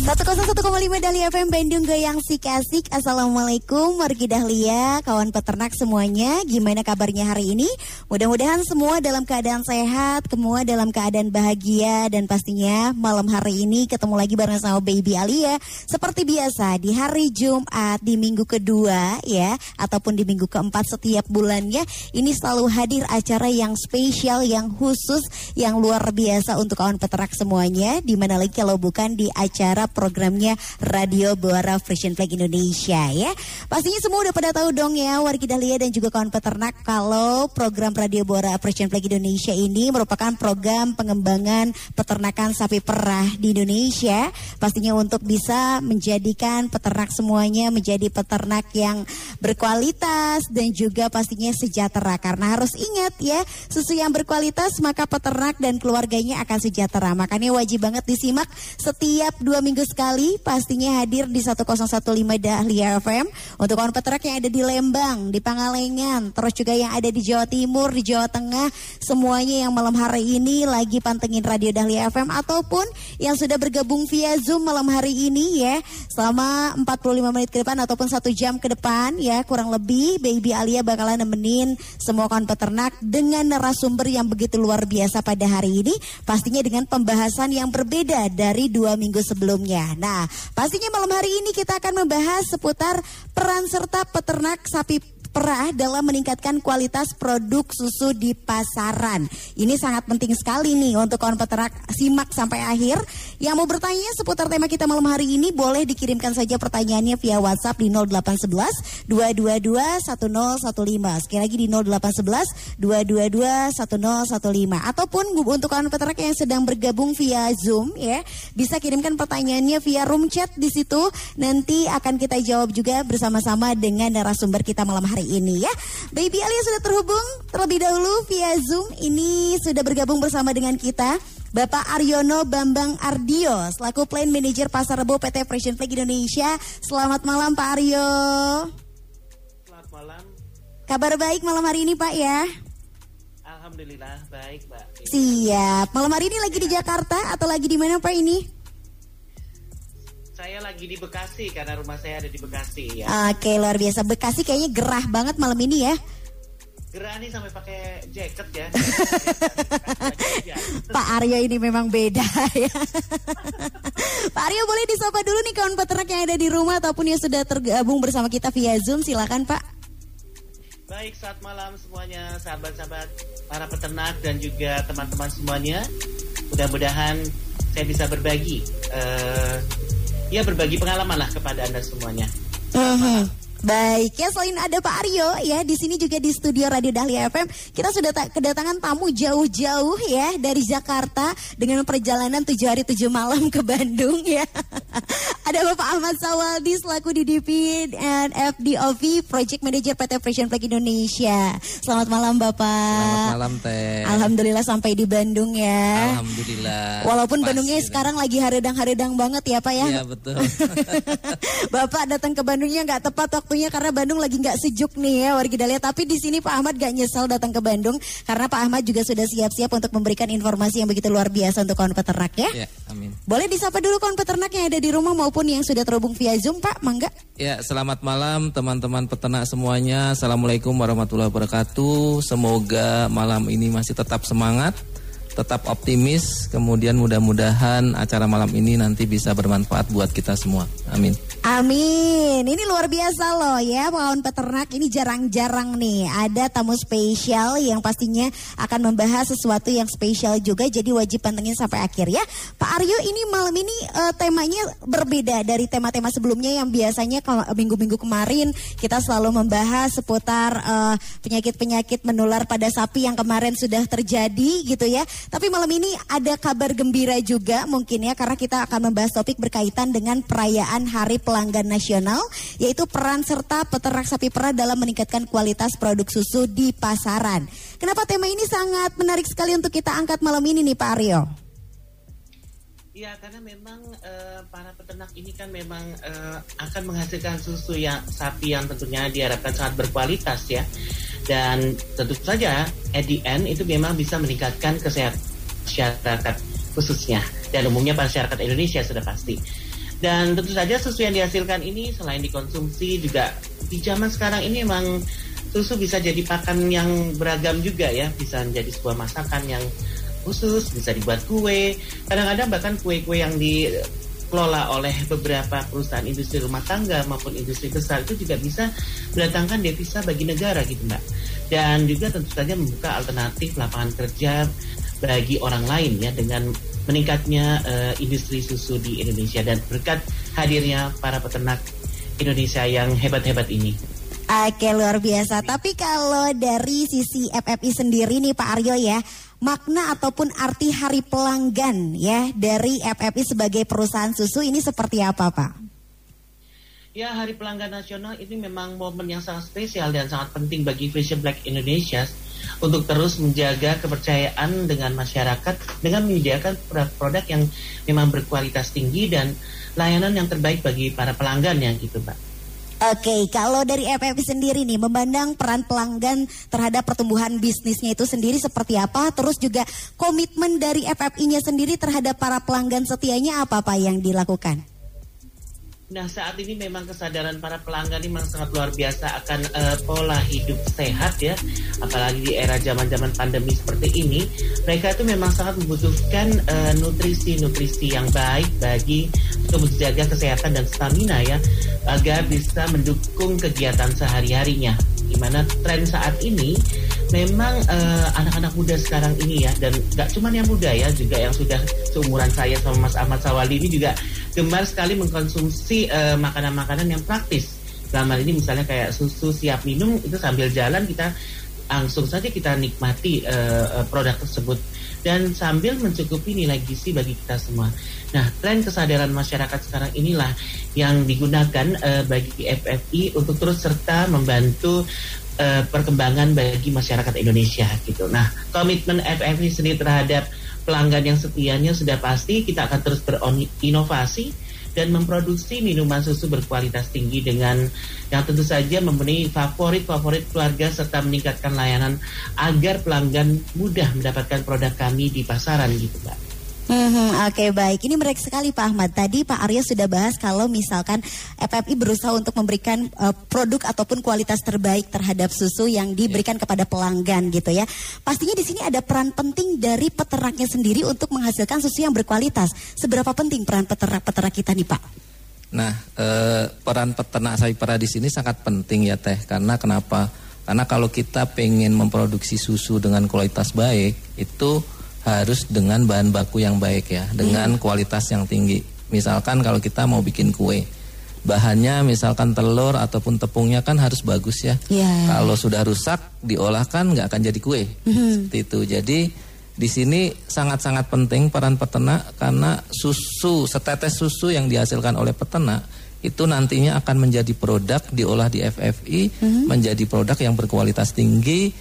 101,5 Dahlia FM Bandung Goyang Sik Asik Assalamualaikum Wargi Dahlia Kawan peternak semuanya. Gimana kabarnya hari ini? Mudah-mudahan semua dalam keadaan sehat Semua dalam keadaan bahagia Dan pastinya malam hari ini Ketemu lagi bareng sama Baby Alia. Seperti biasa di hari Jumat Di minggu kedua ya Ataupun di minggu keempat setiap bulannya Ini selalu hadir acara yang spesial Yang khusus Yang luar biasa untuk kawan peternak semuanya. Di mana lagi kalau bukan di acara programnya Radio Buara Frisian Flag Indonesia ya. Pastinya semua udah pada tahu dong ya warga Dahlia dan juga kawan peternak kalau program Radio Buara Frisian Flag Indonesia ini merupakan program pengembangan peternakan sapi perah di Indonesia. Pastinya untuk bisa menjadikan peternak semuanya menjadi peternak yang berkualitas dan juga pastinya sejahtera karena harus ingat ya susu yang berkualitas maka peternak dan keluarganya akan sejahtera. Makanya wajib banget disimak setiap dua minggu minggu sekali pastinya hadir di 1015 Dahlia FM untuk kawan peternak yang ada di Lembang, di Pangalengan, terus juga yang ada di Jawa Timur, di Jawa Tengah, semuanya yang malam hari ini lagi pantengin Radio Dahlia FM ataupun yang sudah bergabung via Zoom malam hari ini ya. Selama 45 menit ke depan ataupun satu jam ke depan ya kurang lebih Baby Alia bakalan nemenin semua kawan peternak dengan narasumber yang begitu luar biasa pada hari ini pastinya dengan pembahasan yang berbeda dari dua minggu sebelumnya sebelumnya. Nah, pastinya malam hari ini kita akan membahas seputar peran serta peternak sapi perah dalam meningkatkan kualitas produk susu di pasaran. Ini sangat penting sekali nih untuk kawan peternak simak sampai akhir. Yang mau bertanya seputar tema kita malam hari ini boleh dikirimkan saja pertanyaannya via WhatsApp di 0811 222 1015. Sekali lagi di 0811 222 1015 ataupun untuk kawan peternak yang sedang bergabung via Zoom ya, bisa kirimkan pertanyaannya via room chat di situ. Nanti akan kita jawab juga bersama-sama dengan narasumber kita malam hari hari ini ya. Baby Alia sudah terhubung terlebih dahulu via Zoom. Ini sudah bergabung bersama dengan kita. Bapak Aryono Bambang Ardio selaku Plan Manager Pasar Rebo PT Fashion Flag Indonesia. Selamat malam Pak Aryo. Selamat malam. Kabar baik malam hari ini Pak ya? Alhamdulillah baik Mbak. Siap. Malam hari ini lagi di Jakarta atau lagi di mana Pak ini? Saya lagi di Bekasi karena rumah saya ada di Bekasi ya. Oke, luar biasa. Bekasi kayaknya gerah banget malam ini ya. Gerah nih sampai pakai jaket ya. Pak Aryo ini memang beda ya. Pak Aryo boleh disapa dulu nih kawan peternak yang ada di rumah ataupun yang sudah tergabung bersama kita via Zoom. Silakan Pak. Baik, saat malam semuanya, sahabat-sahabat para peternak dan juga teman-teman semuanya. Mudah-mudahan saya bisa berbagi uh, ya berbagi pengalaman lah kepada anda semuanya. Uh -huh. Baik ya selain ada Pak Aryo ya di sini juga di studio Radio Dahlia FM kita sudah kedatangan tamu jauh-jauh ya dari Jakarta dengan perjalanan tujuh hari tujuh malam ke Bandung ya. ada Bapak Ahmad Sawaldi selaku DDP and FDOV Project Manager PT Fashion Flag Indonesia. Selamat malam Bapak. Selamat malam Teh. Alhamdulillah sampai di Bandung ya. Alhamdulillah. Walaupun Pas, Bandungnya gitu. sekarang lagi haredang-haredang banget ya Pak ya. Iya betul. Bapak datang ke Bandungnya nggak tepat waktu waktunya karena Bandung lagi nggak sejuk nih ya warga Dahlia. Tapi di sini Pak Ahmad gak nyesal datang ke Bandung karena Pak Ahmad juga sudah siap-siap untuk memberikan informasi yang begitu luar biasa untuk kawan peternak ya. Ya, amin. Boleh disapa dulu kawan peternak yang ada di rumah maupun yang sudah terhubung via Zoom Pak, mangga. Ya, selamat malam teman-teman peternak semuanya. Assalamualaikum warahmatullahi wabarakatuh. Semoga malam ini masih tetap semangat tetap optimis. Kemudian mudah-mudahan acara malam ini nanti bisa bermanfaat buat kita semua. Amin. Amin. Ini luar biasa loh ya, kawan peternak. Ini jarang-jarang nih ada tamu spesial yang pastinya akan membahas sesuatu yang spesial juga. Jadi wajib pantengin sampai akhir ya. Pak Aryo, ini malam ini uh, temanya berbeda dari tema-tema sebelumnya yang biasanya minggu-minggu kemarin kita selalu membahas seputar penyakit eh, penyakit-penyakit menular pada sapi yang kemarin sudah terjadi gitu ya. Tapi malam ini ada kabar gembira juga mungkin ya karena kita akan membahas topik berkaitan dengan perayaan Hari Pelanggan Nasional yaitu peran serta peternak sapi perah dalam meningkatkan kualitas produk susu di pasaran. Kenapa tema ini sangat menarik sekali untuk kita angkat malam ini nih Pak Aryo? Ya, karena memang uh, para peternak ini kan memang uh, akan menghasilkan susu yang sapi yang tentunya diharapkan sangat berkualitas ya. Dan tentu saja at the end itu memang bisa meningkatkan kesehatan masyarakat khususnya dan umumnya masyarakat Indonesia sudah pasti. Dan tentu saja susu yang dihasilkan ini selain dikonsumsi juga di zaman sekarang ini memang susu bisa jadi pakan yang beragam juga ya, bisa menjadi sebuah masakan yang khusus, bisa dibuat kue. Kadang-kadang bahkan kue-kue yang dikelola oleh beberapa perusahaan industri rumah tangga maupun industri besar itu juga bisa mendatangkan devisa bagi negara gitu mbak. Dan juga tentu saja membuka alternatif lapangan kerja bagi orang lain ya dengan meningkatnya uh, industri susu di Indonesia dan berkat hadirnya para peternak Indonesia yang hebat-hebat ini. Oke luar biasa. Tapi kalau dari sisi FFI sendiri nih Pak Aryo ya, makna ataupun arti hari pelanggan ya dari FFI sebagai perusahaan susu ini seperti apa Pak? Ya Hari Pelanggan Nasional ini memang momen yang sangat spesial dan sangat penting bagi Vision Black Indonesia untuk terus menjaga kepercayaan dengan masyarakat dengan menyediakan produk yang memang berkualitas tinggi dan layanan yang terbaik bagi para pelanggan yang gitu Pak. Oke, kalau dari FFP sendiri nih memandang peran pelanggan terhadap pertumbuhan bisnisnya itu sendiri seperti apa? Terus juga komitmen dari FFI-nya sendiri terhadap para pelanggan setianya apa Pak yang dilakukan? Nah saat ini memang kesadaran para pelanggan ini memang sangat luar biasa akan uh, pola hidup sehat ya. Apalagi di era zaman-zaman pandemi seperti ini Mereka itu memang sangat membutuhkan eh, nutrisi-nutrisi uh, yang baik bagi untuk menjaga kesehatan dan stamina ya Agar bisa mendukung kegiatan sehari-harinya. Di mana tren saat ini memang eh, anak-anak muda sekarang ini ya Dan gak cuma yang muda ya juga yang sudah seumuran saya sama Mas Ahmad Sawali ini juga gemar sekali mengkonsumsi eh, makanan-makanan yang praktis. Dalam hal ini misalnya kayak susu siap minum itu sambil jalan kita langsung saja kita nikmati uh, produk tersebut dan sambil mencukupi nilai gizi bagi kita semua. Nah, tren kesadaran masyarakat sekarang inilah yang digunakan uh, bagi FFI untuk terus serta membantu uh, perkembangan bagi masyarakat Indonesia gitu. Nah, komitmen FFI sendiri terhadap pelanggan yang setianya sudah pasti kita akan terus berinovasi dan memproduksi minuman susu berkualitas tinggi dengan yang tentu saja memenuhi favorit-favorit keluarga serta meningkatkan layanan agar pelanggan mudah mendapatkan produk kami di pasaran gitu Mbak. Hmm, Oke okay, baik, ini menarik sekali Pak Ahmad. Tadi Pak Arya sudah bahas kalau misalkan FFI berusaha untuk memberikan uh, produk ataupun kualitas terbaik terhadap susu yang diberikan yeah. kepada pelanggan gitu ya. Pastinya di sini ada peran penting dari peternaknya sendiri untuk menghasilkan susu yang berkualitas. Seberapa penting peran peternak-peternak kita nih Pak? Nah, eh, peran peternak sapi perah di sini sangat penting ya Teh. Karena kenapa? Karena kalau kita pengen memproduksi susu dengan kualitas baik itu harus dengan bahan baku yang baik ya, dengan hmm. kualitas yang tinggi. Misalkan kalau kita mau bikin kue, bahannya misalkan telur ataupun tepungnya kan harus bagus ya. Yeah. Kalau sudah rusak diolah kan nggak akan jadi kue. Hmm. Seperti itu. Jadi di sini sangat-sangat penting peran peternak karena susu setetes susu yang dihasilkan oleh peternak itu nantinya akan menjadi produk diolah di FFI hmm. menjadi produk yang berkualitas tinggi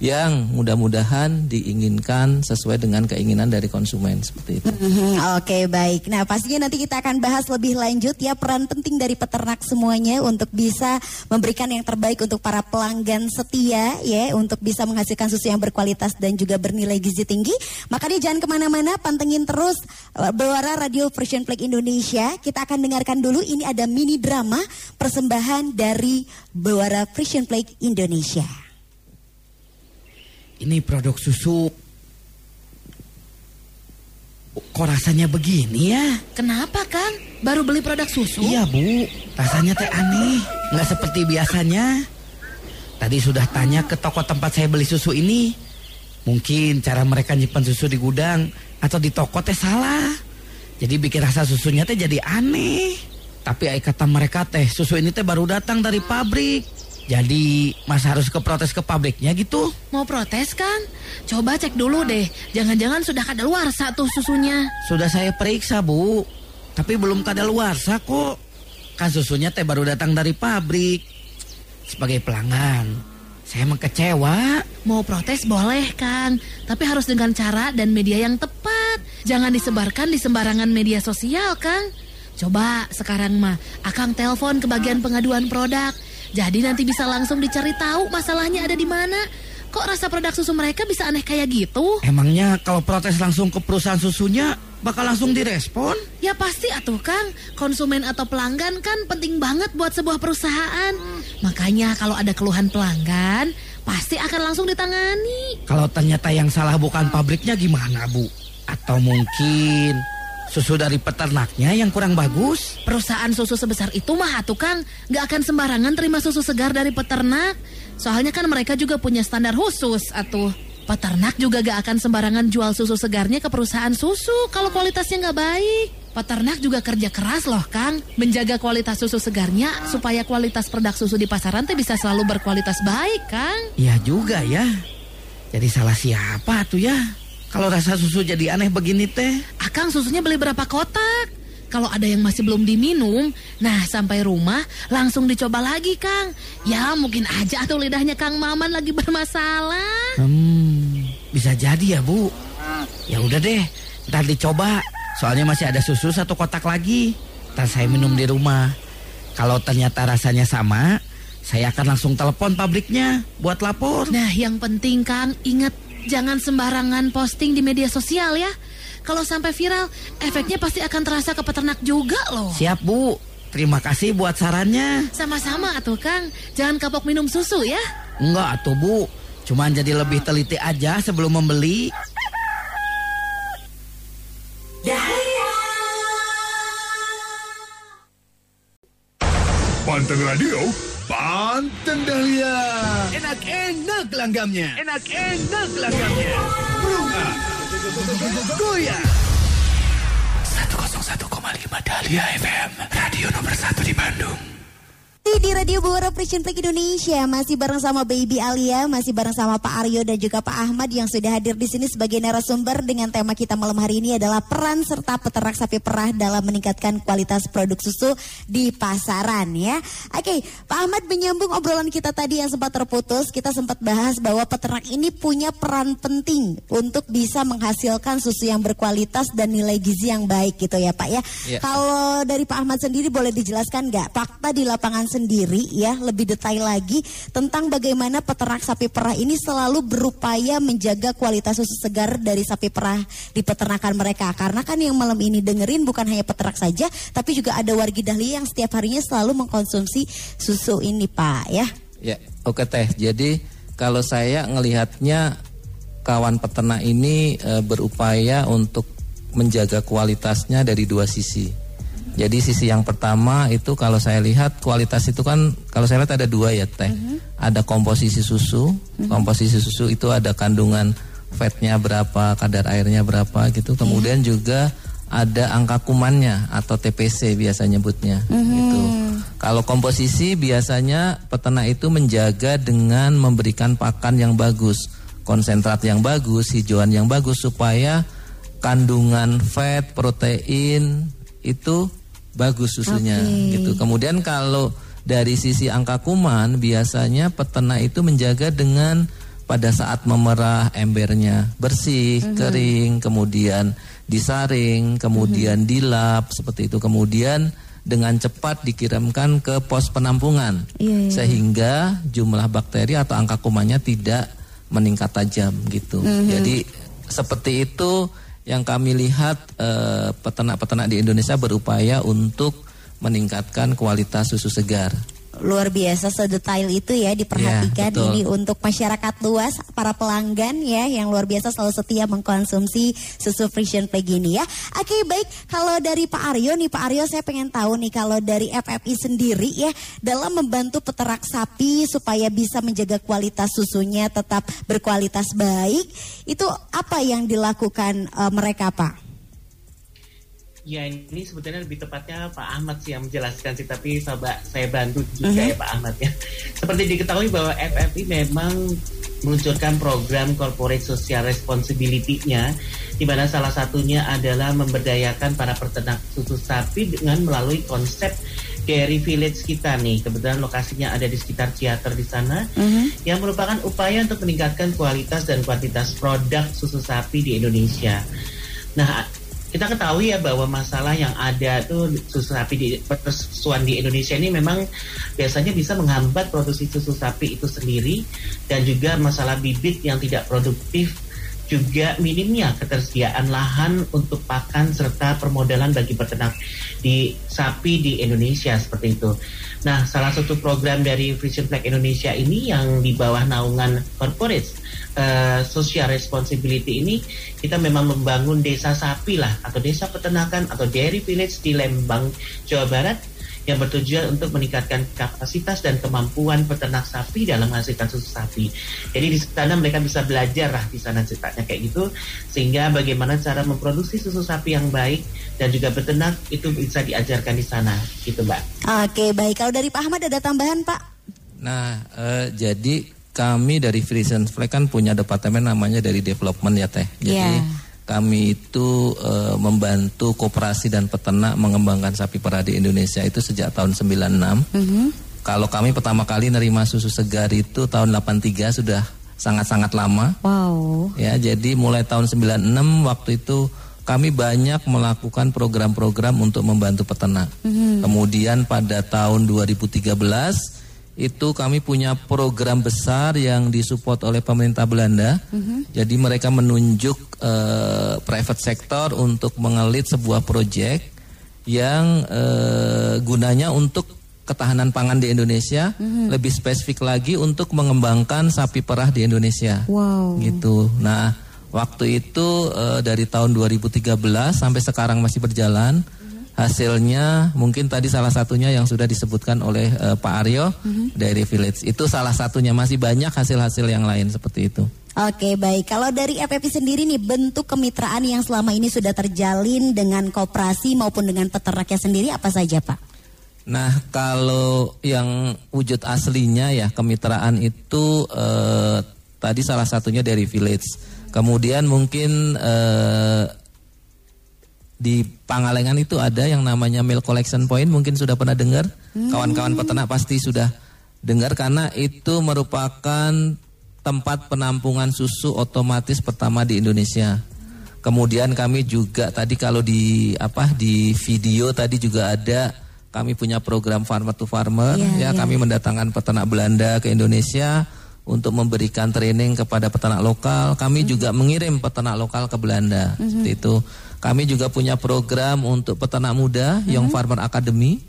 yang mudah-mudahan diinginkan sesuai dengan keinginan dari konsumen seperti itu. Mm-hmm, Oke okay, baik. Nah pastinya nanti kita akan bahas lebih lanjut ya peran penting dari peternak semuanya untuk bisa memberikan yang terbaik untuk para pelanggan setia ya untuk bisa menghasilkan susu yang berkualitas dan juga bernilai gizi tinggi. Makanya jangan ke mana-mana, pantengin terus uh, Bewara Radio Frisian Flag Indonesia. Kita akan dengarkan dulu ini ada mini drama persembahan dari Bewara Frisian Flag Indonesia ini produk susu kok rasanya begini ya? Kenapa Kang? Baru beli produk susu? Iya Bu, rasanya teh aneh, nggak seperti biasanya. Tadi sudah tanya ke toko tempat saya beli susu ini. Mungkin cara mereka nyimpan susu di gudang atau di toko teh salah. Jadi bikin rasa susunya teh jadi aneh. Tapi kata mereka teh susu ini teh baru datang dari pabrik. Jadi Mas harus ke protes ke pabriknya gitu? Mau protes kan? Coba cek dulu deh. Jangan-jangan sudah kadaluarsa tuh susunya. Sudah saya periksa Bu, tapi belum kadaluarsa kok. Kan susunya teh baru datang dari pabrik. Sebagai pelanggan, saya mengkecewa. Mau protes boleh kan, tapi harus dengan cara dan media yang tepat. Jangan disebarkan di sembarangan media sosial, Kang. Coba sekarang mah, Akang telepon ke bagian pengaduan produk. Jadi nanti bisa langsung dicari tahu masalahnya ada di mana. Kok rasa produk susu mereka bisa aneh kayak gitu? Emangnya kalau protes langsung ke perusahaan susunya bakal langsung direspon? Ya pasti atuh Kang, konsumen atau pelanggan kan penting banget buat sebuah perusahaan. Makanya kalau ada keluhan pelanggan, pasti akan langsung ditangani. Kalau ternyata yang salah bukan pabriknya gimana Bu? Atau mungkin Susu dari peternaknya yang kurang bagus? Perusahaan susu sebesar itu mah tukang nggak akan sembarangan terima susu segar dari peternak. Soalnya kan mereka juga punya standar khusus atuh. Peternak juga gak akan sembarangan jual susu segarnya ke perusahaan susu kalau kualitasnya nggak baik. Peternak juga kerja keras loh Kang, menjaga kualitas susu segarnya supaya kualitas produk susu di pasaran teh bisa selalu berkualitas baik Kang. Iya juga ya. Jadi salah siapa tuh ya? Kalau rasa susu jadi aneh begini teh. Akang susunya beli berapa kotak? Kalau ada yang masih belum diminum, nah sampai rumah langsung dicoba lagi Kang. Ya mungkin aja tuh lidahnya Kang Maman lagi bermasalah. Hmm, bisa jadi ya Bu. Ya udah deh, ntar dicoba. Soalnya masih ada susu satu kotak lagi. Ntar saya minum di rumah. Kalau ternyata rasanya sama, saya akan langsung telepon pabriknya buat lapor. Nah yang penting Kang, ingat jangan sembarangan posting di media sosial ya. Kalau sampai viral, efeknya pasti akan terasa ke peternak juga loh. Siap Bu, terima kasih buat sarannya. Sama-sama atuh Kang, jangan kapok minum susu ya. Enggak atuh Bu, cuman jadi lebih teliti aja sebelum membeli. Panteng Radio, Panteng Dahlia. Enak-enak langgamnya. Enak-enak langgamnya. Berubah. Goyang. 101,5 Dahlia FM, radio nomor 1 di Bandung. Di Radio Bogor Operation Play Indonesia masih bareng sama Baby Alia, masih bareng sama Pak Aryo dan juga Pak Ahmad yang sudah hadir di sini sebagai narasumber dengan tema kita malam hari ini adalah peran serta peternak sapi perah dalam meningkatkan kualitas produk susu di pasaran ya. Oke, Pak Ahmad menyambung obrolan kita tadi yang sempat terputus, kita sempat bahas bahwa peternak ini punya peran penting untuk bisa menghasilkan susu yang berkualitas dan nilai gizi yang baik gitu ya Pak ya. Ya. Kalau dari Pak Ahmad sendiri boleh dijelaskan nggak fakta di lapangan sendiri ya lebih detail lagi tentang bagaimana peternak sapi perah ini selalu berupaya menjaga kualitas susu segar dari sapi perah di peternakan mereka karena kan yang malam ini dengerin bukan hanya peternak saja tapi juga ada wargi dahlia yang setiap harinya selalu mengkonsumsi susu ini Pak ya. Ya, oke teh. Jadi kalau saya ngelihatnya kawan peternak ini e, berupaya untuk menjaga kualitasnya dari dua sisi. Jadi sisi yang pertama itu kalau saya lihat kualitas itu kan kalau saya lihat ada dua ya teh. Ada komposisi susu. Komposisi susu itu ada kandungan fatnya berapa, kadar airnya berapa gitu. Kemudian juga ada angka kumannya atau TPC biasa nyebutnya gitu. Kalau komposisi biasanya peternak itu menjaga dengan memberikan pakan yang bagus, konsentrat yang bagus, hijauan yang bagus supaya kandungan fat, protein itu bagus susunya Oke. gitu. Kemudian kalau dari sisi angka kuman biasanya peternak itu menjaga dengan pada saat memerah embernya bersih, kering, kemudian disaring, kemudian dilap seperti itu. Kemudian dengan cepat dikirimkan ke pos penampungan Iya, iya. sehingga jumlah bakteri atau angka kumannya tidak meningkat tajam gitu. Jadi seperti itu yang kami lihat eh, peternak-peternak di Indonesia berupaya untuk meningkatkan kualitas susu segar. Luar biasa sedetail itu ya diperhatikan Ya, betul. ini untuk masyarakat luas para pelanggan ya yang luar biasa selalu setia mengkonsumsi susu Frisian Plague ini ya. Oke baik kalau dari Pak Aryo nih Pak Aryo saya pengen tahu nih kalau dari FFI sendiri ya dalam membantu peternak sapi supaya bisa menjaga kualitas susunya tetap berkualitas baik itu apa yang dilakukan eh, mereka Pak? Ya ini sebetulnya lebih tepatnya Pak Ahmad sih yang menjelaskan sih, tapi coba saya bantu juga ya Pak Ahmad ya. Seperti diketahui bahwa FFI memang meluncurkan program corporate social responsibility-nya, di mana salah satunya adalah memberdayakan para peternak susu sapi dengan melalui konsep dairy village kita nih. Kebetulan lokasinya ada di sekitar Ciater di sana, yang merupakan upaya untuk meningkatkan kualitas dan kuantitas produk susu sapi di Indonesia. Nah, kita ketahui ya bahwa masalah yang ada tuh susu sapi di persusuan di Indonesia ini memang biasanya bisa menghambat produksi susu sapi itu sendiri dan juga masalah bibit yang tidak produktif juga minimnya ketersediaan lahan untuk pakan serta permodalan bagi peternak di sapi di Indonesia seperti itu. Nah, salah satu program dari Vision Flag Indonesia ini yang di bawah naungan corporate eh, social responsibility ini kita memang membangun desa sapi lah atau desa peternakan atau dairy village di Lembang, Jawa Barat yang bertujuan untuk meningkatkan kapasitas dan kemampuan peternak sapi dalam menghasilkan susu sapi. Jadi di sana mereka bisa belajar lah di sana ceritanya kayak gitu sehingga bagaimana cara memproduksi susu sapi yang baik dan juga beternak itu bisa diajarkan di sana gitu Mbak. Oke, baik. Kalau dari Pak Ahmad ada tambahan, Pak? Nah, eh, jadi kami dari Frisian Flag kan punya departemen namanya dari development ya teh. Jadi Iya. Kami itu eh, membantu koperasi dan peternak mengembangkan sapi perah di Indonesia itu sejak tahun 96. Kalau kami pertama kali nerima susu segar itu tahun 83 sudah sangat-sangat lama. Wow. Ya, jadi mulai tahun 96 waktu itu kami banyak melakukan program-program untuk membantu peternak. Kemudian pada tahun 2013 itu kami punya program besar yang disupport oleh pemerintah Belanda. Jadi mereka menunjuk eh, private sector untuk mengelit sebuah proyek yang eh, gunanya untuk ketahanan pangan di Indonesia, lebih spesifik lagi untuk mengembangkan sapi perah di Indonesia Wow. gitu. Nah, waktu itu eh, dari tahun 2013 sampai sekarang masih berjalan. Hasilnya mungkin tadi salah satunya yang sudah disebutkan oleh eh, Pak Aryo dari Village. Itu salah satunya masih banyak hasil-hasil yang lain seperti itu. Oke baik, kalau dari FFP sendiri nih bentuk kemitraan yang selama ini sudah terjalin dengan koperasi maupun dengan peternaknya sendiri apa saja Pak? Nah, kalau yang wujud aslinya ya kemitraan itu eh, tadi salah satunya dari village. Kemudian mungkin eh, di Pangalengan itu ada yang namanya milk collection point, mungkin sudah pernah dengar. Kawan-kawan peternak pasti sudah dengar karena itu merupakan tempat penampungan susu otomatis pertama di Indonesia. Kemudian kami juga tadi kalau di apa di video tadi juga ada kami punya program farmer to farmer Iya, ya iya. kami mendatangkan peternak Belanda ke Indonesia untuk memberikan training kepada peternak lokal. Kami juga mengirim peternak lokal ke Belanda. Seperti itu. Kami juga punya program untuk peternak muda Young Farmer Academy.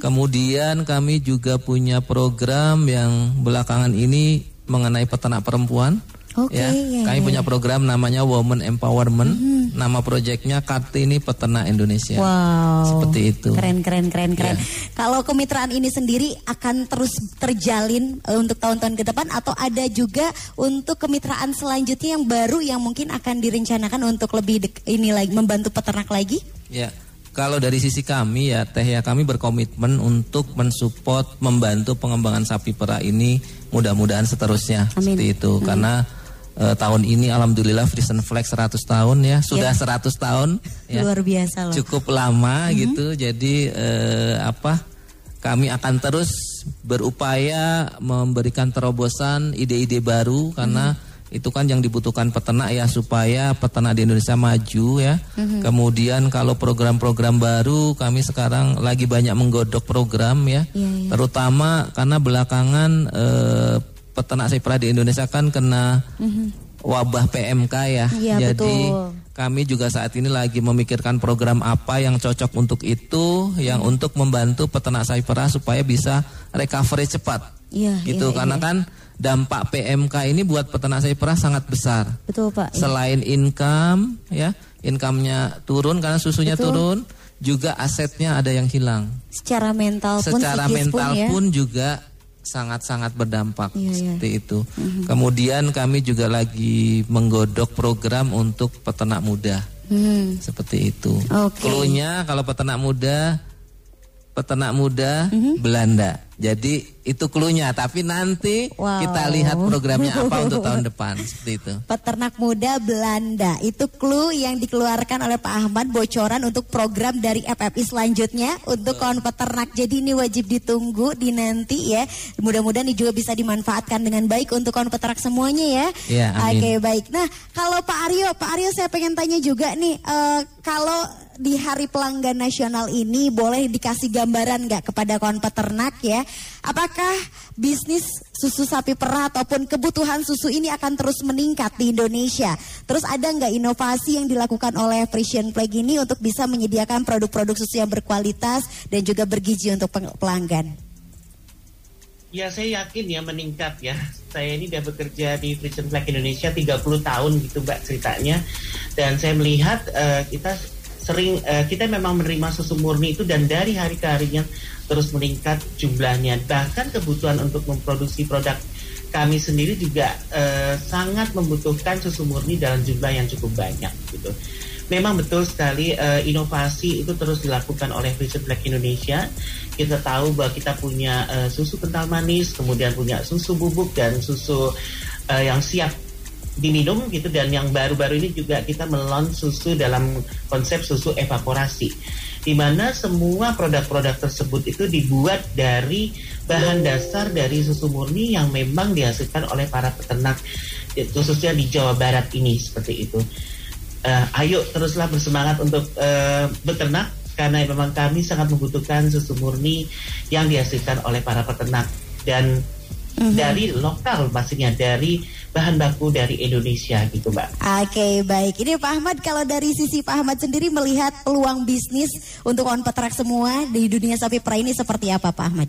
Kemudian kami juga punya program yang belakangan ini mengenai peternak perempuan. Oke, ya, iya, kami iya. punya program namanya Women Empowerment. Nama proyeknya Kartini Peternak Indonesia. Wow. Seperti itu. Keren keren keren keren. Iya. Kalau kemitraan ini sendiri akan terus terjalin eh, untuk tahun-tahun ke depan atau ada juga untuk kemitraan selanjutnya yang baru yang mungkin akan direncanakan untuk lebih ini lagi membantu peternak lagi? Ya, kalau dari sisi kami ya Teh ya kami berkomitmen untuk mensupport membantu pengembangan sapi perah ini mudah-mudahan seterusnya Amin. seperti itu karena eh, tahun ini alhamdulillah Frisian Flag 100 tahun ya sudah 100 tahun ya. Luar biasa loh. Cukup lama gitu. Jadi eh, apa? Kami akan terus berupaya memberikan terobosan ide-ide baru karena itu kan yang dibutuhkan peternak ya supaya peternak di Indonesia maju ya. Kemudian kalau program-program baru kami sekarang lagi banyak menggodok program ya. Iya, iya. Terutama karena belakangan eh, peternak sapi perah di Indonesia kan kena wabah PMK ya. Iya, Jadi betul. kami juga saat ini lagi memikirkan program apa yang cocok untuk itu, yang untuk membantu peternak sapi perah supaya bisa recovery cepat. Iya, gitu iya, karena iya. kan dampak PMK ini buat peternak sapi perah sangat besar. Betul Pak. Iya. Selain income ya, income-nya turun karena susunya Betul. turun, juga asetnya ada yang hilang. Secara mental pun Secara mental pun ya. pun juga sangat-sangat berdampak Iya, iya. seperti itu. Kemudian kami juga lagi menggodok program untuk peternak muda. Hmm. Seperti itu. Cluenya kalau peternak muda peternak muda Mhm. Belanda. Jadi itu cluenya, tapi nanti Wow. kita lihat programnya apa untuk tahun depan seperti itu. Peternak muda Belanda itu clue yang dikeluarkan oleh Pak Ahmad bocoran untuk program dari FFI selanjutnya untuk kawan peternak. Jadi ini wajib ditunggu di nanti ya. Mudah-mudahan ini juga bisa dimanfaatkan dengan baik untuk kawan peternak semuanya ya. Iya, amin. Oke baik. Nah kalau Pak Aryo, Pak Aryo saya pengen tanya juga nih eh, kalau di Hari Pelanggan Nasional ini boleh dikasih gambaran nggak kepada kawan peternak ya? Apakah bisnis susu sapi perah ataupun kebutuhan susu ini akan terus meningkat di Indonesia? Terus ada nggak inovasi yang dilakukan oleh Frisian Plague ini untuk bisa menyediakan produk-produk susu yang berkualitas dan juga bergizi untuk pelanggan? Ya saya yakin ya meningkat ya. Saya ini udah bekerja di Prison Flag Indonesia 30 tahun gitu Mbak ceritanya. Dan saya melihat eh, kita sering eh, kita memang menerima susu murni itu dan dari hari ke harinya terus meningkat jumlahnya. Bahkan kebutuhan untuk memproduksi produk kami sendiri juga eh, sangat membutuhkan susu murni dalam jumlah yang cukup banyak gitu. Memang betul sekali eh, inovasi itu terus dilakukan oleh Prison Flag Indonesia. Kita tahu bahwa kita punya eh, susu kental manis, kemudian punya susu bubuk dan susu yang siap diminum gitu dan yang baru-baru ini juga kita melon susu dalam konsep susu evaporasi di mana semua produk-produk tersebut itu dibuat dari bahan dasar dari susu murni yang memang dihasilkan oleh para peternak khususnya di Jawa Barat ini seperti itu. Eh, ayo teruslah bersemangat untuk eh, beternak karena memang kami sangat membutuhkan susu murni yang dihasilkan oleh para peternak dan dari lokal pastinya dari bahan baku dari Indonesia gitu mbak. Oke baik, ini Pak Ahmad kalau dari sisi Pak Ahmad sendiri melihat peluang bisnis untuk kawan peternak semua di dunia sapi perah ini seperti apa Pak Ahmad?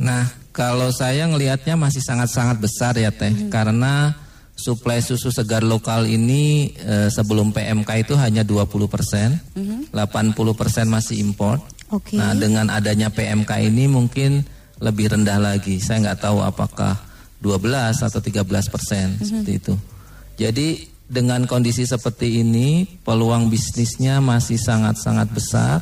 Nah, kalau saya ngelihatnya masih sangat-sangat besar ya Teh, karena suplai susu segar lokal ini eh, sebelum PMK itu hanya 20 persen, 80 persen masih impor. Oke. Nah, dengan adanya PMK ini mungkin lebih rendah lagi. Saya nggak tahu apakah 12 atau 13 persen seperti itu. Jadi dengan kondisi seperti ini, peluang bisnisnya masih sangat-sangat besar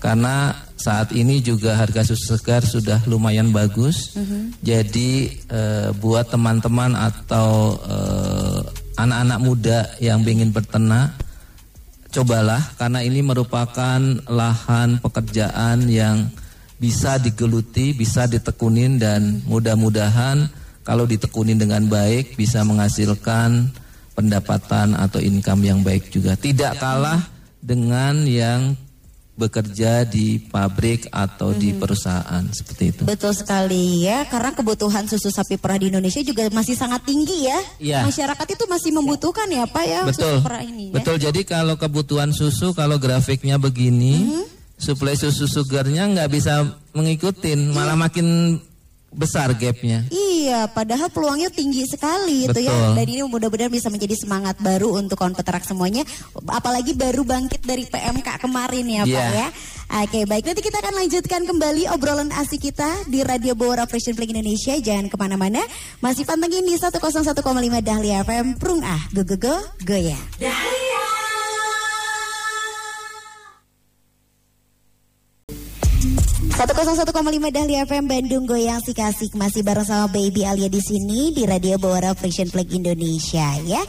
karena saat ini juga harga susu segar sudah lumayan bagus. Jadi eh, buat teman-teman atau eh, anak-anak muda yang ingin berternak cobalah karena ini merupakan lahan pekerjaan yang bisa digeluti, bisa ditekunin dan mudah-mudahan kalau ditekunin dengan baik bisa menghasilkan pendapatan atau income yang baik juga. Tidak kalah dengan yang bekerja di pabrik atau di perusahaan seperti itu. Betul sekali ya, karena kebutuhan susu sapi perah di Indonesia juga masih sangat tinggi ya. Iya. Masyarakat itu masih membutuhkan ya Pak ya Betul. susu perah ini. ya. Betul. Jadi kalau kebutuhan susu kalau grafiknya begini, Mm-hmm. Suplai susu sugarnya nggak bisa mengikutin, malah makin besar gapnya. Iya, padahal peluangnya tinggi sekali itu ya. Betul. Dan ini mudah-mudahan bisa menjadi semangat baru untuk kawan peternak semuanya. Apalagi baru bangkit dari PMK kemarin ya Pak Iya. ya. Oke baik, nanti kita akan lanjutkan kembali obrolan asik kita di Radio Bawara Fresh Flag Indonesia. Jangan ke mana-mana, masih pantengin di 101,5 Dahlia FM. Prung ah, go go go, goya. 101,5 Dahlia FM Bandung Goyang si Kasih masih bareng sama Baby Alia di sini di Radio Bawara Fresh Flag Indonesia ya.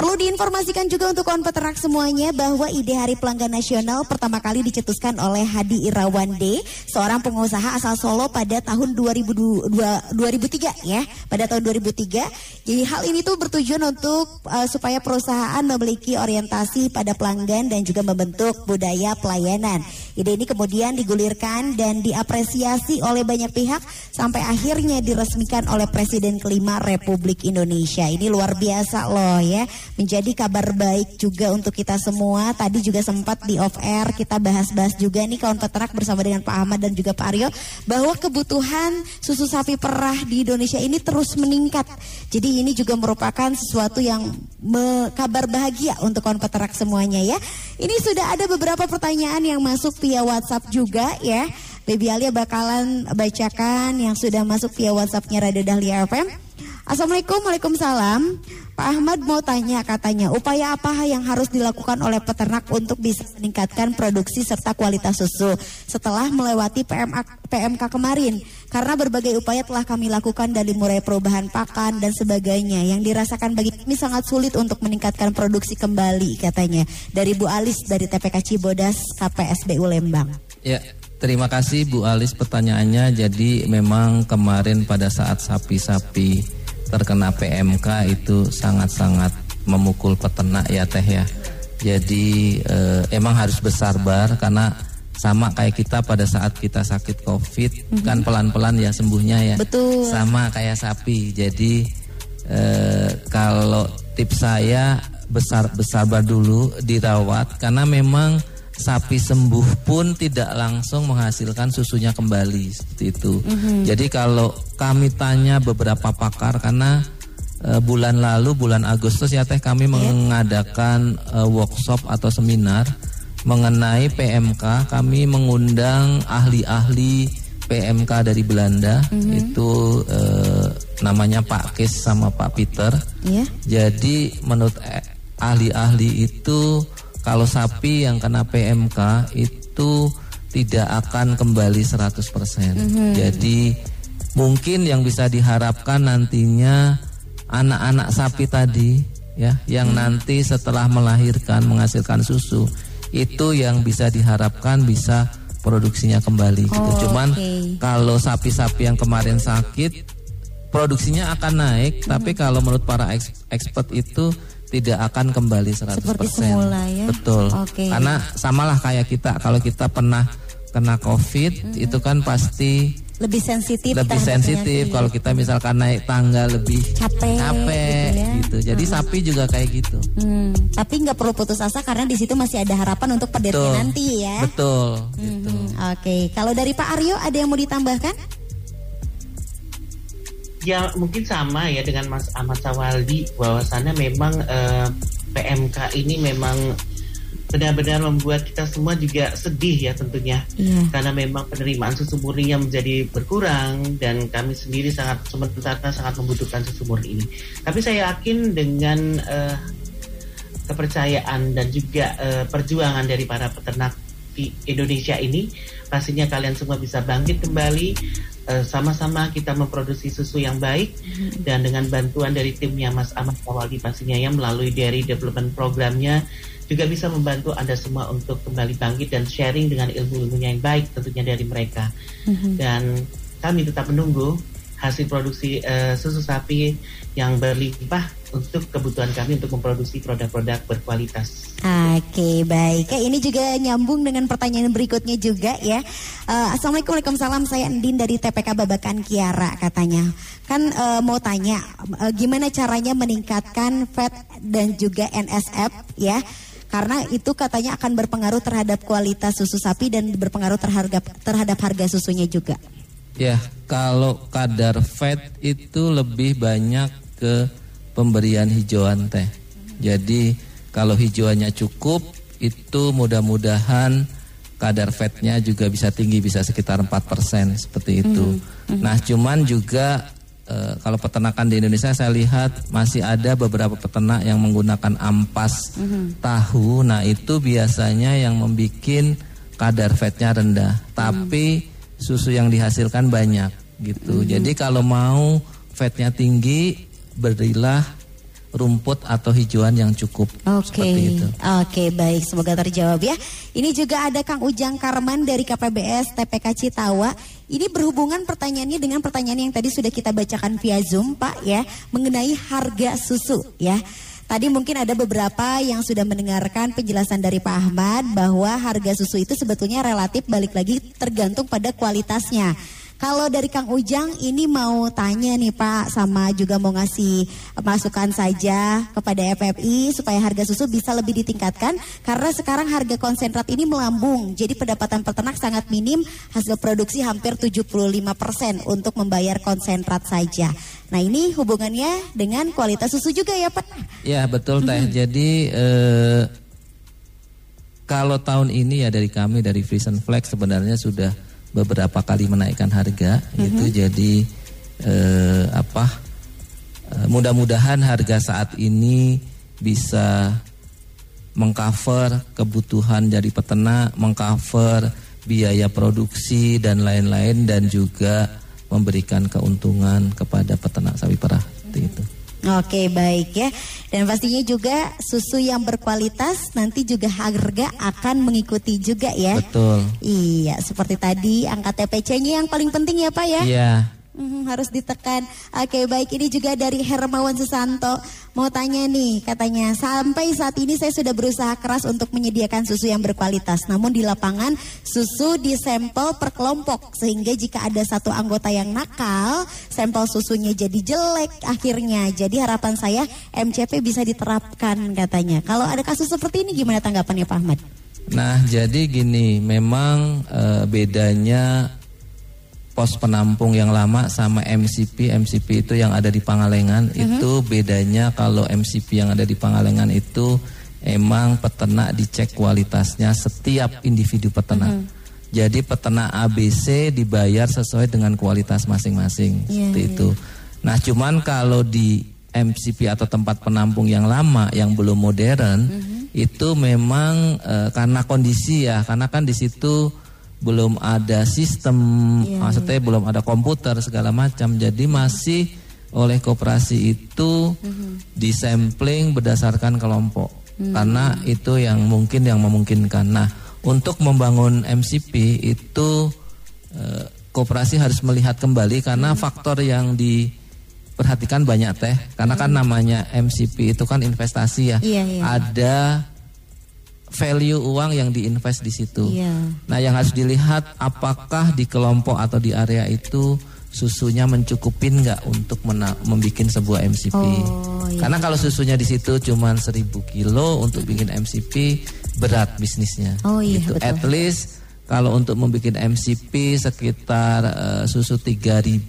Perlu diinformasikan juga untuk kawan peternak semuanya bahwa ide Hari Pelanggan Nasional pertama kali dicetuskan oleh Hadi Irawande, seorang pengusaha asal Solo pada tahun 2002, 2003 ya, pada tahun 2003. Jadi hal ini tuh bertujuan untuk uh, supaya perusahaan memiliki orientasi pada pelanggan dan juga membentuk budaya pelayanan. Ide ini kemudian digulirkan dan diapresiasi oleh banyak pihak sampai akhirnya diresmikan oleh Presiden kelima Republik Indonesia. Ini luar biasa loh ya. Menjadi kabar baik juga untuk kita semua. Tadi juga sempat di off air kita bahas-bahas juga nih kawan peternak bersama dengan Pak Ahmad dan juga Pak Aryo bahwa kebutuhan susu sapi perah di Indonesia ini terus meningkat. Jadi ini juga merupakan sesuatu yang kabar bahagia untuk kawan peternak semuanya ya. Ini sudah ada beberapa pertanyaan yang masuk via WhatsApp juga ya. Baby Alia bakalan bacakan yang sudah masuk via WhatsAppnya Radio Dahlia FM. Assalamualaikum, Waalaikumsalam. Pak Ahmad mau tanya katanya, upaya apa yang harus dilakukan oleh peternak untuk bisa meningkatkan produksi serta kualitas susu setelah melewati PMA, PMK kemarin? Karena berbagai upaya telah kami lakukan dari mulai perubahan pakan dan sebagainya yang dirasakan bagi kami sangat sulit untuk meningkatkan produksi kembali katanya. Dari Bu Alis dari TPK Cibodas KPSBU Lembang. Ya, terima kasih Bu Alis pertanyaannya. Jadi memang kemarin pada saat sapi-sapi terkena PMK itu sangat-sangat memukul peternak ya teh ya. Jadi eh, emang harus bersabar karena sama kayak kita pada saat kita sakit COVID mm-hmm. kan pelan-pelan ya sembuhnya ya. Betul. Sama kayak sapi. Jadi eh, kalau tips saya besar bersabar dulu dirawat karena memang sapi sembuh pun tidak langsung menghasilkan susunya kembali seperti itu. Mm-hmm. Jadi kalau kami tanya beberapa pakar karena uh, bulan lalu bulan Agustus ya teh kami yeah. mengadakan uh, workshop atau seminar mengenai PMK. Kami mengundang ahli-ahli PMK dari Belanda mm-hmm. itu uh, namanya Pak Kes sama Pak Peter. Yeah. Jadi menurut ahli-ahli itu kalau sapi yang kena PMK itu tidak akan kembali 100%. Mm -hmm. Jadi mungkin yang bisa diharapkan nantinya anak-anak sapi tadi ya yang hmm. nanti setelah melahirkan menghasilkan susu itu yang bisa diharapkan bisa produksinya kembali gitu. oh, gitu. Cuman okay. kalau sapi-sapi yang kemarin sakit produksinya akan naik, hmm. tapi kalau menurut para expert itu tidak akan kembali 100%. Seperti semula ya. Betul. Okay. Karena samalah kayak kita kalau kita pernah kena Covid hmm. itu kan pasti lebih sensitif lebih sensitif kalau kita misalkan naik tangga lebih capek capek gitu, ya. gitu. jadi hmm. sapi juga kayak gitu hmm. tapi nggak perlu putus asa karena di situ masih ada harapan untuk pedernya nanti ya betul hmm. gitu. oke okay. kalau dari Pak Aryo ada yang mau ditambahkan ya mungkin sama ya dengan Mas Ahmad Sawaldi bahwasannya memang eh, PMK ini memang benar-benar membuat kita semua juga sedih ya tentunya yeah. karena memang penerimaan susu murninya menjadi berkurang dan kami sendiri sangat sementara sangat membutuhkan susu murni ini. Tapi saya yakin dengan uh, kepercayaan dan juga uh, perjuangan dari para peternak di Indonesia ini pastinya kalian semua bisa bangkit kembali Eh, sama-sama kita memproduksi susu yang baik hmm. dan dengan bantuan dari timnya Mas Ahmad Kawali pastinya ya melalui dari development programnya juga bisa membantu Anda semua untuk kembali bangkit dan sharing dengan ilmu-ilmunya yang baik tentunya dari mereka. hmm Dan kami tetap menunggu hasil produksi uh, susu sapi yang berlimpah untuk kebutuhan kami untuk memproduksi produk-produk berkualitas. Oke, baik. Ya, ini juga nyambung dengan pertanyaan berikutnya juga ya. Uh, Assalamualaikum Waalaikumsalam, saya Endin dari TPK Babakan Kiara katanya. Kan uh, mau tanya uh, gimana caranya meningkatkan fat dan juga NSF ya karena itu katanya akan berpengaruh terhadap kualitas susu sapi dan berpengaruh terhadap terhadap harga susunya juga. Ya, kalau kadar fat itu lebih banyak ke pemberian hijauan teh. Jadi kalau hijauannya cukup itu mudah-mudahan kadar fatnya juga bisa tinggi bisa sekitar 4% seperti itu. Mm -hmm. Nah, cuman juga e, kalau peternakan di Indonesia saya lihat masih ada beberapa peternak yang menggunakan ampas mm -hmm. tahu. Nah, itu biasanya yang membuat kadar fatnya rendah. Mm -hmm. Susu yang dihasilkan banyak gitu. Mm -hmm. Jadi kalau mau fatnya tinggi, berilah rumput atau hijauan yang cukup. Oke, okay. oke okay, baik, semoga terjawab ya. Ini juga ada Kang Ujang Karman dari KPBS TPK Citawa. Ini berhubungan pertanyaannya dengan pertanyaan yang tadi sudah kita bacakan via Zoom, Pak ya, mengenai harga susu ya. Tadi mungkin ada beberapa yang sudah mendengarkan penjelasan dari Pak Ahmad bahwa harga susu itu sebetulnya relatif balik lagi tergantung pada kualitasnya. Kalau dari Kang Ujang ini mau tanya nih Pak sama juga mau ngasih masukan saja kepada FFI supaya harga susu bisa lebih ditingkatkan karena sekarang harga konsentrat ini melambung. Jadi pendapatan peternak sangat minim, hasil produksi hampir 75% untuk membayar konsentrat saja. Nah ini hubungannya dengan kualitas susu juga ya Pak? Ya betul Teh. Hmm. Jadi eh, kalau tahun ini ya dari kami dari Frisian Flex sebenarnya sudah beberapa kali menaikkan harga mm -hmm. itu jadi eh, apa Eh, mudah-mudahan harga saat ini bisa mengcover kebutuhan dari peternak, mengcover biaya produksi dan lain-lain dan juga memberikan keuntungan kepada peternak sapi perah seperti itu. Oke baik ya. Dan pastinya juga susu yang berkualitas Nanti juga harga akan mengikuti juga ya. Betul. Iya seperti tadi angka TPC-nya yang paling penting ya Pak ya. Iya Hmm, harus ditekan. Oke, baik ini juga dari Hermawan Susanto. Mau tanya nih, katanya sampai saat ini saya sudah berusaha keras untuk menyediakan susu yang berkualitas. Namun di lapangan susu disampel per kelompok sehingga jika ada satu anggota yang nakal, sampel susunya jadi jelek akhirnya. Jadi harapan saya MCP bisa diterapkan katanya. Kalau ada kasus seperti ini gimana tanggapannya Pak Ahmad? Nah, jadi gini, memang e, bedanya pos penampung yang lama sama MCP MCP itu yang ada di Pangalengan uh -huh. itu bedanya kalau MCP yang ada di Pangalengan itu emang peternak dicek kualitasnya setiap individu peternak. Uh -huh. Jadi peternak ABC dibayar sesuai dengan kualitas masing-masing yeah, seperti yeah. itu. Nah, cuman kalau di MCP atau tempat penampung yang lama yang belum modern uh -huh. itu memang e, karena kondisi ya, karena kan di situ belum ada sistem, yeah. maksudnya belum ada komputer segala macam. Jadi masih oleh koperasi itu mm-hmm. disampling berdasarkan kelompok. Mm-hmm. Karena itu yang mungkin yang memungkinkan. Nah, untuk membangun MCP itu eh, koperasi harus melihat kembali karena mm-hmm. faktor yang diperhatikan banyak teh. Karena kan mm-hmm. namanya MCP itu kan investasi ya. Yeah, yeah. Ada value uang yang diinvest di situ. Iya. Nah, yang harus dilihat apakah di kelompok atau di area itu susunya mencukupin nggak untuk membuat sebuah MCP. Oh, iya. Karena kalau susunya di situ cuma 1000 kilo untuk bikin MCP berat bisnisnya. Oh iya, gitu. Betul. At least kalau untuk membuat MCP sekitar uh, susu 3000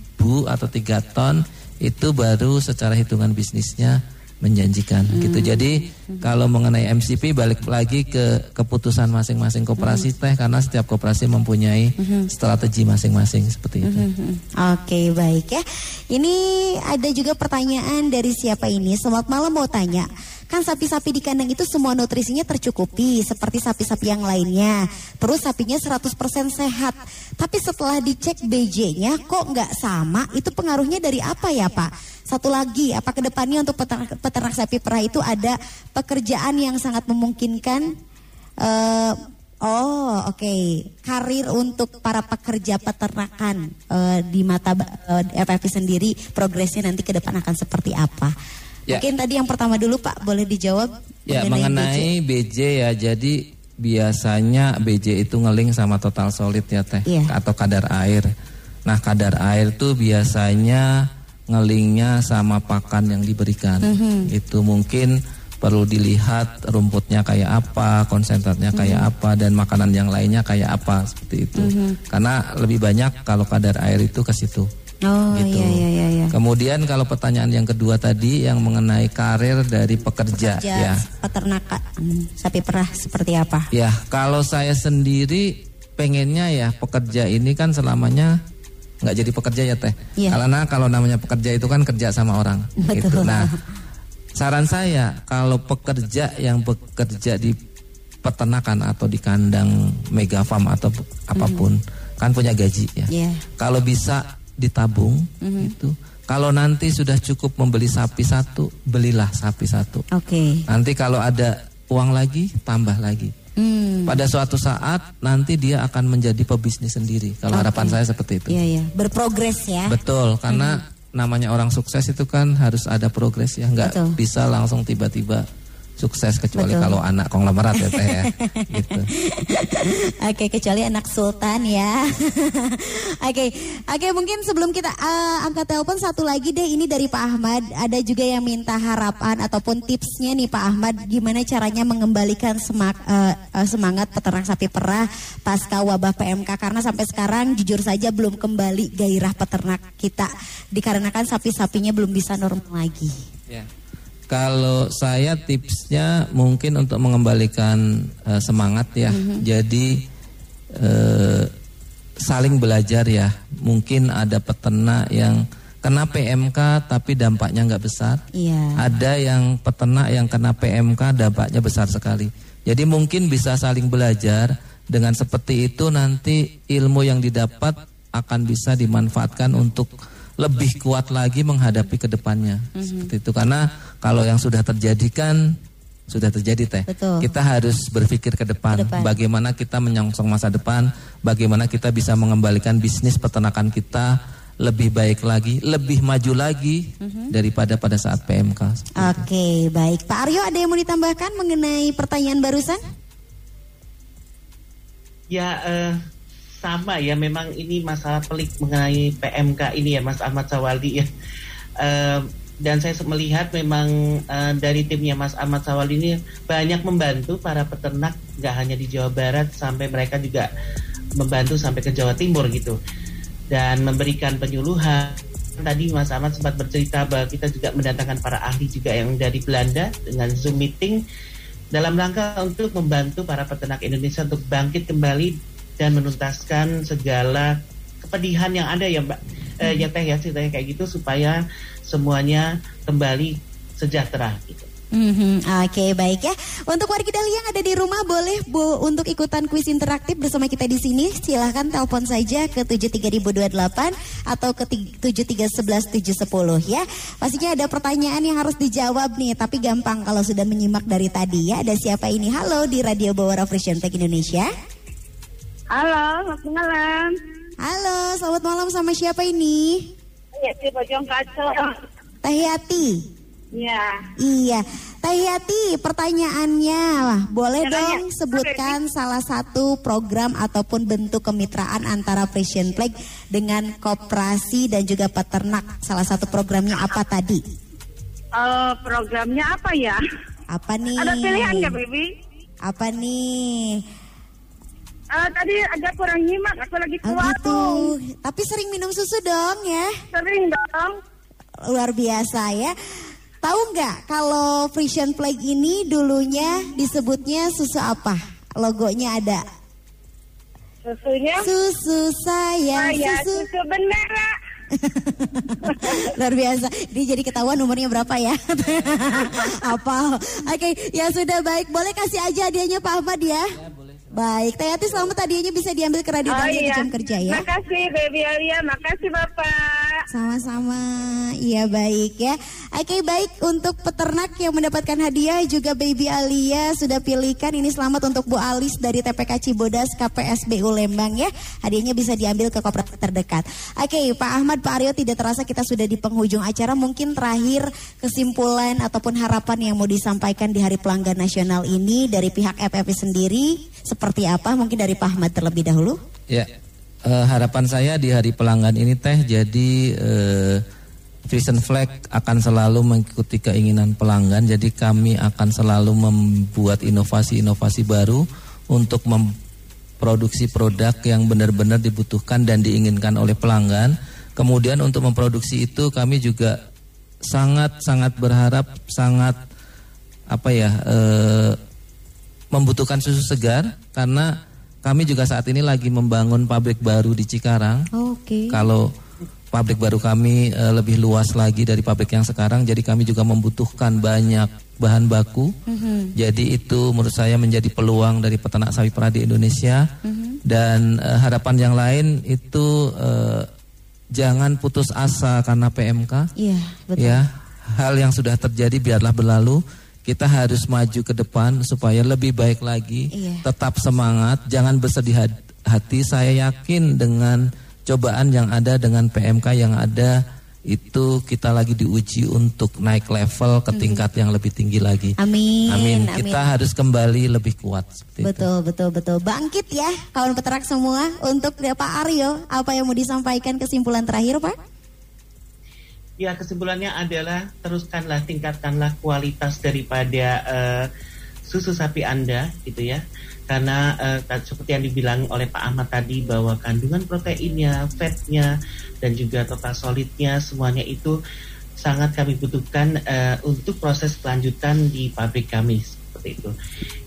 atau 3 ton itu baru secara hitungan bisnisnya menjanjikan hmm. gitu. Jadi hmm. kalau mengenai MCP balik lagi ke keputusan masing-masing koperasi hmm. teh karena setiap koperasi mempunyai hmm. strategi masing-masing seperti itu. Hmm. hmm. Oke, okay, baik ya. Ini ada juga pertanyaan dari siapa ini? Selamat malam mau tanya. Kan sapi-sapi di kandang itu semua nutrisinya tercukupi seperti sapi-sapi yang lainnya. Terus sapinya 100% sehat. Tapi setelah dicek BJ-nya kok nggak sama? Itu pengaruhnya dari apa ya Pak? Satu lagi, apa ke depannya untuk peternak, peternak sapi perah itu ada pekerjaan yang sangat memungkinkan? Uh, Oh, oke. Okay. Karir untuk para pekerja peternakan uh, di mata uh, eh, FFP sendiri progresnya nanti ke depan akan seperti apa? Ya. Mungkin tadi yang pertama dulu Pak boleh dijawab Ya, mengenai, BJ. BJ ya. Jadi biasanya BJ itu ngeling sama total solid ya Teh ya. atau kadar air. Nah, kadar air tuh biasanya ngelingnya sama pakan yang diberikan. Mm -hmm. Itu mungkin perlu dilihat rumputnya kayak apa, konsentratnya kayak mm -hmm. apa dan makanan yang lainnya kayak apa seperti itu. Mm -hmm. Karena lebih banyak kalau kadar air itu ke situ. Oh gitu. iya iya iya. iya. Kemudian kalau pertanyaan yang kedua tadi yang mengenai karir dari pekerja, pekerja ya. Peternakan sapi perah seperti apa? Ya kalau saya sendiri pengennya ya pekerja ini kan selamanya nggak jadi pekerja ya teh. Ya. Karena kalau namanya pekerja itu kan kerja sama orang. Betul. Gitu. Nah saran saya kalau pekerja yang bekerja di peternakan atau di kandang mega farm atau apa pun mm. kan punya gaji ya. Yeah. Kalau bisa ditabung mm-hmm. itu. Kalau nanti sudah cukup membeli sapi satu, belilah sapi satu. Oke. Okay. Nanti kalau ada uang lagi, tambah lagi. Hmm. Pada suatu saat nanti dia akan menjadi pebisnis sendiri. Kalau okay. harapan saya seperti itu. Iya, iya. Berprogres ya. Betul, karena hmm. namanya orang sukses itu kan harus ada progres ya, nggak bisa langsung tiba-tiba sukses kecuali Betul. kalau anak konglomerat ya teh ya. gitu. Oke, kecuali anak sultan ya. Oke. Oke, mungkin sebelum kita uh, angkat telepon satu lagi deh ini dari Pak Ahmad. Ada juga yang minta harapan ataupun tipsnya nih Pak Ahmad gimana caranya mengembalikan semak, uh, uh, semangat peternak sapi perah pasca wabah PMK karena sampai sekarang jujur saja belum kembali gairah peternak kita dikarenakan sapi-sapinya belum bisa normal lagi. Yeah. Kalau saya tipsnya mungkin untuk mengembalikan uh, semangat ya. Mm -hmm. Jadi uh, saling belajar ya. Mungkin ada peternak yang kena PMK tapi dampaknya nggak besar. Iya. Ada yang peternak yang kena PMK dampaknya besar sekali. Jadi mungkin bisa saling belajar dengan seperti itu nanti ilmu yang didapat akan bisa dimanfaatkan untuk lebih kuat lagi menghadapi ke depannya. Mhm. Seperti itu karena kalau yang sudah terjadi kan sudah terjadi teh. Betul. Kita harus berpikir ke depan, Ke depan. bagaimana kita menyongsong masa depan, bagaimana kita bisa mengembalikan bisnis peternakan kita lebih baik lagi, lebih maju lagi Mhm. daripada pada saat PMK. Oke, baik. Pak Aryo ada yang mau ditambahkan mengenai pertanyaan barusan? Ya eh, sama ya memang ini masalah pelik mengenai PMK ini ya Mas Ahmad Sawaldi ya. Eh, dan saya melihat memang eh, dari timnya Mas Ahmad Sawaldi ini banyak membantu para peternak nggak hanya di Jawa Barat sampai mereka juga membantu sampai ke Jawa Timur gitu dan memberikan penyuluhan. Tadi Mas Ahmad sempat bercerita bahwa kita juga mendatangkan para ahli juga yang dari Belanda dengan Zoom meeting dalam rangka untuk membantu para peternak Indonesia untuk bangkit kembali dan menuntaskan segala kepedihan yang ada ya Mbak eh, ya Teh ya ceritanya kayak gitu supaya semuanya kembali sejahtera gitu. Mhm, Oke baik ya. Untuk warga Dahlia yang ada di rumah boleh bu untuk ikutan kuis interaktif bersama kita di sini. Silahkan telepon saja ke 73028 atau ke 7311710 ya. Pastinya ada pertanyaan yang harus dijawab nih, tapi gampang kalau sudah menyimak dari tadi ya. Ada siapa ini? Halo di Radio Bawara Frisian Tech Indonesia. Halo, selamat malam. Halo, selamat malam sama siapa ini? Ya, di Bojong Kaco. Tahyati. Ya. Iya, Tahyati pertanyaannya Wah, boleh Ya, tanya. dong sebutkan salah satu program ataupun bentuk kemitraan antara Frisian Flag dengan koperasi dan juga peternak. Salah satu programnya apa tadi? Eh, programnya apa ya? Apa nih? Ada pilihan nggak, Bibi? Apa nih? Eh, tadi agak kurang nyimak, aku lagi Oh keluar gitu. Tapi sering minum susu dong ya. Sering dong. Luar biasa ya. Tahu nggak kalau Frisian Flag ini dulunya disebutnya susu apa? Logonya ada. Susunya? Susu sayang, Oh, ya, susu susu bendera. Luar biasa. Ini jadi ketahuan nomornya berapa ya? Apa? Oke, ya sudah baik. Boleh kasih aja hadiahnya Pak Ahmad ya? Baik, Tayati selamat hadiahnya bisa diambil ke Radio Oh Dahlia di iya. jam kerja ya. Makasih Baby Alia, makasih Bapak. Sama-sama, iya baik ya. Oke baik untuk peternak yang mendapatkan hadiah juga Baby Alia sudah pilihkan ini selamat untuk Bu Alis dari TPK Cibodas KPSBU Lembang ya. Hadiahnya bisa diambil ke kooperatif terdekat. Oke Pak Ahmad, Pak Aryo tidak terasa kita sudah di penghujung acara. Mungkin terakhir kesimpulan ataupun harapan yang mau disampaikan di Hari Pelanggan Nasional ini dari pihak FFP sendiri seperti apa? Mungkin dari Pak Ahmad terlebih dahulu. Ya, eh, harapan saya di hari pelanggan ini teh jadi eh, Vision Flag akan selalu mengikuti keinginan pelanggan. Jadi kami akan selalu membuat inovasi-inovasi baru untuk memproduksi produk yang benar-benar dibutuhkan dan diinginkan oleh pelanggan. Kemudian untuk memproduksi itu kami juga sangat-sangat berharap, sangat apa ya? eh, membutuhkan susu segar karena kami juga saat ini lagi membangun pabrik baru di Cikarang. Oke. Kalau pabrik baru kami eh, lebih luas lagi dari pabrik yang sekarang, jadi kami juga membutuhkan banyak bahan baku. Jadi itu menurut saya menjadi peluang dari peternak sapi perah di Indonesia. Dan eh, harapan yang lain itu eh, jangan putus asa karena PMK. Iya, betul. Ya, hal yang sudah terjadi biarlah berlalu. Kita harus maju ke depan supaya lebih baik lagi. Iya. Tetap semangat, jangan bersedih hat- hati. Saya yakin dengan cobaan yang ada dengan PMK yang ada itu kita lagi diuji untuk naik level ke tingkat yang lebih tinggi lagi. Mm-hmm. Amin. Amin. amin. Kita harus kembali lebih kuat seperti itu. Betul, betul, betul. Bangkit ya kawan peternak semua. Untuk Pak Aryo, apa yang mau disampaikan kesimpulan terakhir Pak? Ya kesimpulannya adalah teruskanlah tingkatkanlah kualitas daripada eh, susu sapi Anda gitu ya. Karena ta- seperti yang dibilang oleh Pak Ahmad tadi bahwa kandungan proteinnya, fatnya dan juga total solidnya semuanya itu sangat kami butuhkan eh, untuk proses kelanjutan di pabrik kami seperti itu.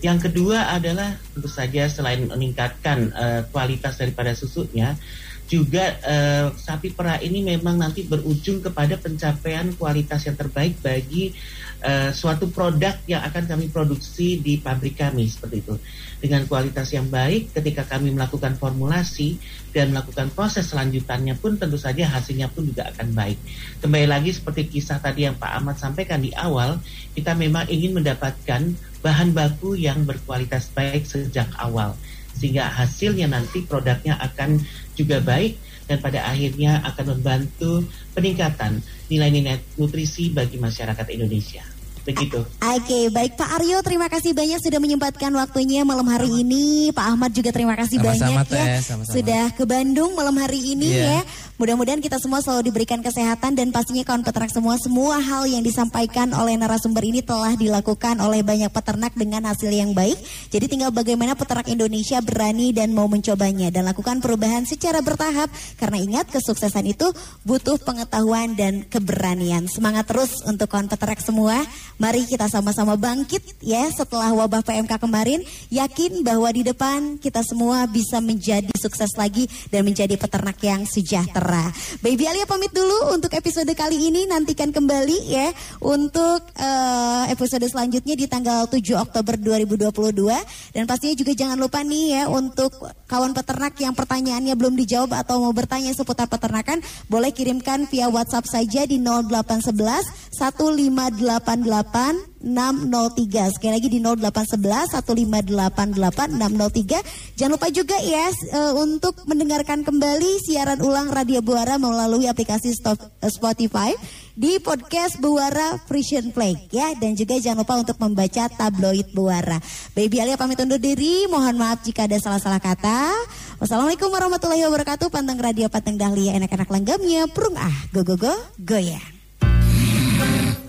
Yang kedua adalah tentu saja selain meningkatkan eh, kualitas daripada susunya, juga eh, sapi perah ini memang nanti berujung kepada pencapaian kualitas yang terbaik bagi eh, suatu produk yang akan kami produksi di pabrik kami seperti itu. Dengan kualitas yang baik ketika kami melakukan formulasi dan melakukan proses selanjutannya pun tentu saja hasilnya pun juga akan baik. Kembali lagi seperti kisah tadi yang Pak Ahmad sampaikan di awal kita memang ingin mendapatkan bahan baku yang berkualitas baik sejak awal sehingga hasilnya nanti produknya akan juga baik dan pada akhirnya akan membantu peningkatan nilai-nilai nutrisi bagi masyarakat Indonesia. Begitu. Oke, baik Pak Aryo, terima kasih banyak sudah menyempatkan waktunya malam hari ini. Pak Ahmad juga terima kasih Sama-sama, banyak ya Teh, sama-sama. sudah ke Bandung malam hari ini Iya. ya. Mudah-mudahan kita semua selalu diberikan kesehatan dan pastinya kawan peternak semua semua hal yang disampaikan oleh narasumber ini telah dilakukan oleh banyak peternak dengan hasil yang baik. Jadi tinggal bagaimana peternak Indonesia berani dan mau mencobanya dan lakukan perubahan secara bertahap karena ingat kesuksesan itu butuh pengetahuan dan keberanian. Semangat terus untuk kawan peternak semua. Mari kita sama-sama bangkit ya setelah wabah PMK kemarin. Yakin bahwa di depan kita semua bisa menjadi sukses lagi dan menjadi peternak yang sejahtera. Baby Alia pamit dulu untuk episode kali ini. Nantikan kembali ya untuk eh, episode selanjutnya di tanggal 7 Oktober 2022. Dan pastinya juga jangan lupa nih ya untuk kawan peternak yang pertanyaannya belum dijawab atau mau bertanya seputar peternakan, boleh kirimkan via WhatsApp saja di 0811 1588 603 Sekali lagi di 0811 1588 603 Jangan lupa juga ya eh, untuk mendengarkan kembali siaran ulang Radio Buara melalui aplikasi eh, Spotify di podcast Buara Frisian Play ya dan juga jangan lupa untuk membaca tabloid Buara. Baby Alia pamit undur diri, mohon maaf jika ada salah-salah kata. Wassalamualaikum warahmatullahi wabarakatuh. Panteng Radio Panteng Dahlia enak-enak langgamnya, prung ah, go go go, goyang.